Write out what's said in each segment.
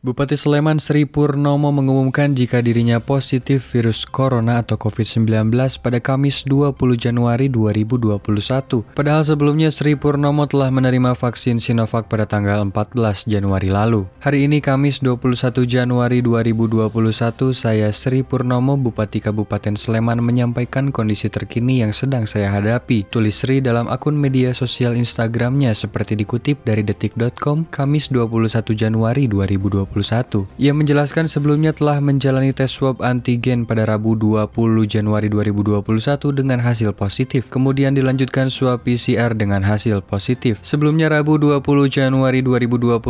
Bupati Sleman Sri Purnomo mengumumkan jika dirinya positif virus corona atau COVID-19 pada Kamis 20 Januari 2021. Padahal sebelumnya Sri Purnomo telah menerima vaksin Sinovac pada tanggal 14 Januari lalu. Hari ini Kamis 21 Januari 2021, saya Sri Purnomo Bupati Kabupaten Sleman menyampaikan kondisi terkini yang sedang saya hadapi. Tulis Sri dalam akun media sosial Instagramnya seperti dikutip dari detik.com Kamis 21 Januari 2021. Ia menjelaskan sebelumnya telah menjalani tes swab antigen pada Rabu 20 Januari 2021 dengan hasil positif. Kemudian dilanjutkan swab PCR dengan hasil positif. Sebelumnya Rabu 20 Januari 2021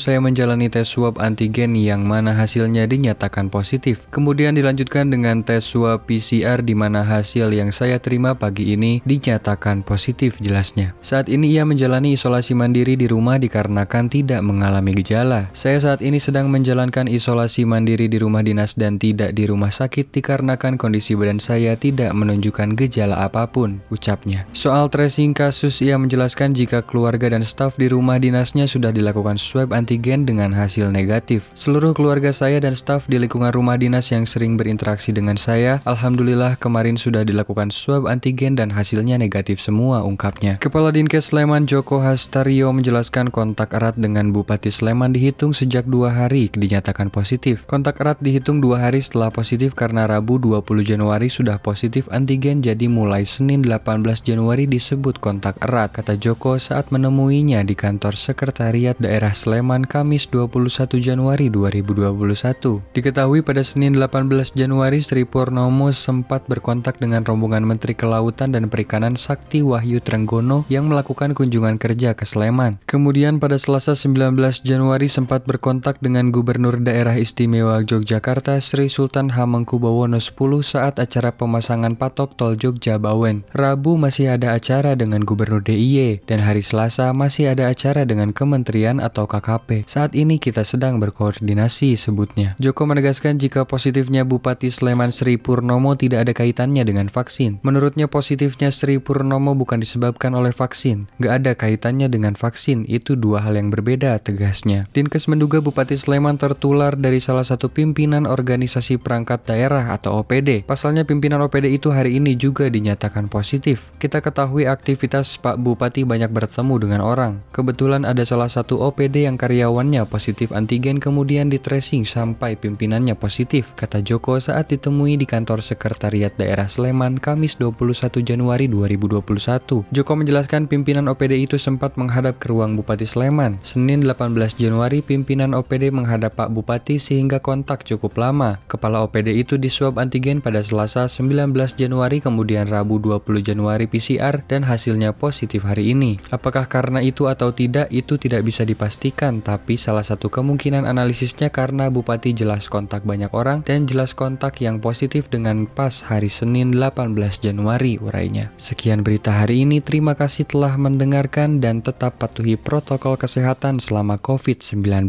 saya menjalani tes swab antigen yang mana hasilnya dinyatakan positif. Kemudian dilanjutkan dengan tes swab PCR di mana hasil yang saya terima pagi ini dinyatakan positif jelasnya. Saat ini ia menjalani isolasi mandiri di rumah dikarenakan tidak mengalami gejala. Saya saat ini sedang menjalankan isolasi mandiri di rumah dinas dan tidak di rumah sakit dikarenakan kondisi badan saya tidak menunjukkan gejala apa pun, ucapnya. Soal tracing kasus, ia menjelaskan jika keluarga dan staf di rumah dinasnya sudah dilakukan swab antigen dengan hasil negatif. Seluruh keluarga saya dan staf di lingkungan rumah dinas yang sering berinteraksi dengan saya, Alhamdulillah kemarin sudah dilakukan swab antigen dan hasilnya negatif semua, ungkapnya. Kepala Dinkes Sleman Joko Hastario menjelaskan kontak erat dengan Bupati Sleman dihitung sejak dua hari dinyatakan positif. Kontak erat dihitung dua hari setelah positif karena Rabu 20 Januari sudah positif antigen jadi mulai Senin 18 Januari disebut kontak erat, kata Joko saat menemuinya di kantor sekretariat daerah Sleman Kamis 21 Januari 2021. Diketahui pada Senin 18 Januari Sri Purnomo sempat berkontak dengan rombongan Menteri Kelautan dan Perikanan Sakti Wahyu Trenggono yang melakukan kunjungan kerja ke Sleman. Kemudian pada Selasa 19 Januari sempat berkontak kontak dengan Gubernur Daerah Istimewa Yogyakarta Sri Sultan Hamengkubuwono X saat acara pemasangan patok tol Jogja Bawen. Rabu masih ada acara dengan Gubernur DIY dan hari Selasa masih ada acara dengan Kementerian atau KKP. Saat ini kita sedang berkoordinasi sebutnya. Joko menegaskan jika positifnya Bupati Sleman Sri Purnomo tidak ada kaitannya dengan vaksin. Menurutnya positifnya Sri Purnomo bukan disebabkan oleh vaksin. Gak ada kaitannya dengan vaksin, itu dua hal yang berbeda, tegasnya. Dinkes menduga Bupati Sleman tertular dari salah satu pimpinan organisasi perangkat daerah atau OPD. Pasalnya pimpinan OPD itu hari ini juga dinyatakan positif. Kita ketahui aktivitas Pak Bupati banyak bertemu dengan orang. Kebetulan ada salah satu OPD yang karyawannya positif antigen kemudian di tracing sampai pimpinannya positif, kata Joko saat ditemui di kantor sekretariat daerah Sleman Kamis 21 Januari 2021. Joko menjelaskan pimpinan OPD itu sempat menghadap ke ruang Bupati Sleman. Senin 18 Januari pimpinan OPD menghadap Pak Bupati sehingga kontak cukup lama. Kepala OPD itu diswab antigen pada Selasa 19 Januari kemudian Rabu 20 Januari PCR dan hasilnya positif hari ini. Apakah karena itu atau tidak itu tidak bisa dipastikan tapi salah satu kemungkinan analisisnya karena Bupati jelas kontak banyak orang dan jelas kontak yang positif dengan pas hari Senin 18 Januari urainya. Sekian berita hari ini terima kasih telah mendengarkan dan tetap patuhi protokol kesehatan selama COVID-19.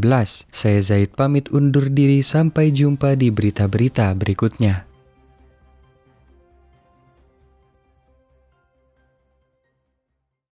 Saya Zaid pamit undur diri sampai jumpa di berita-berita berikutnya.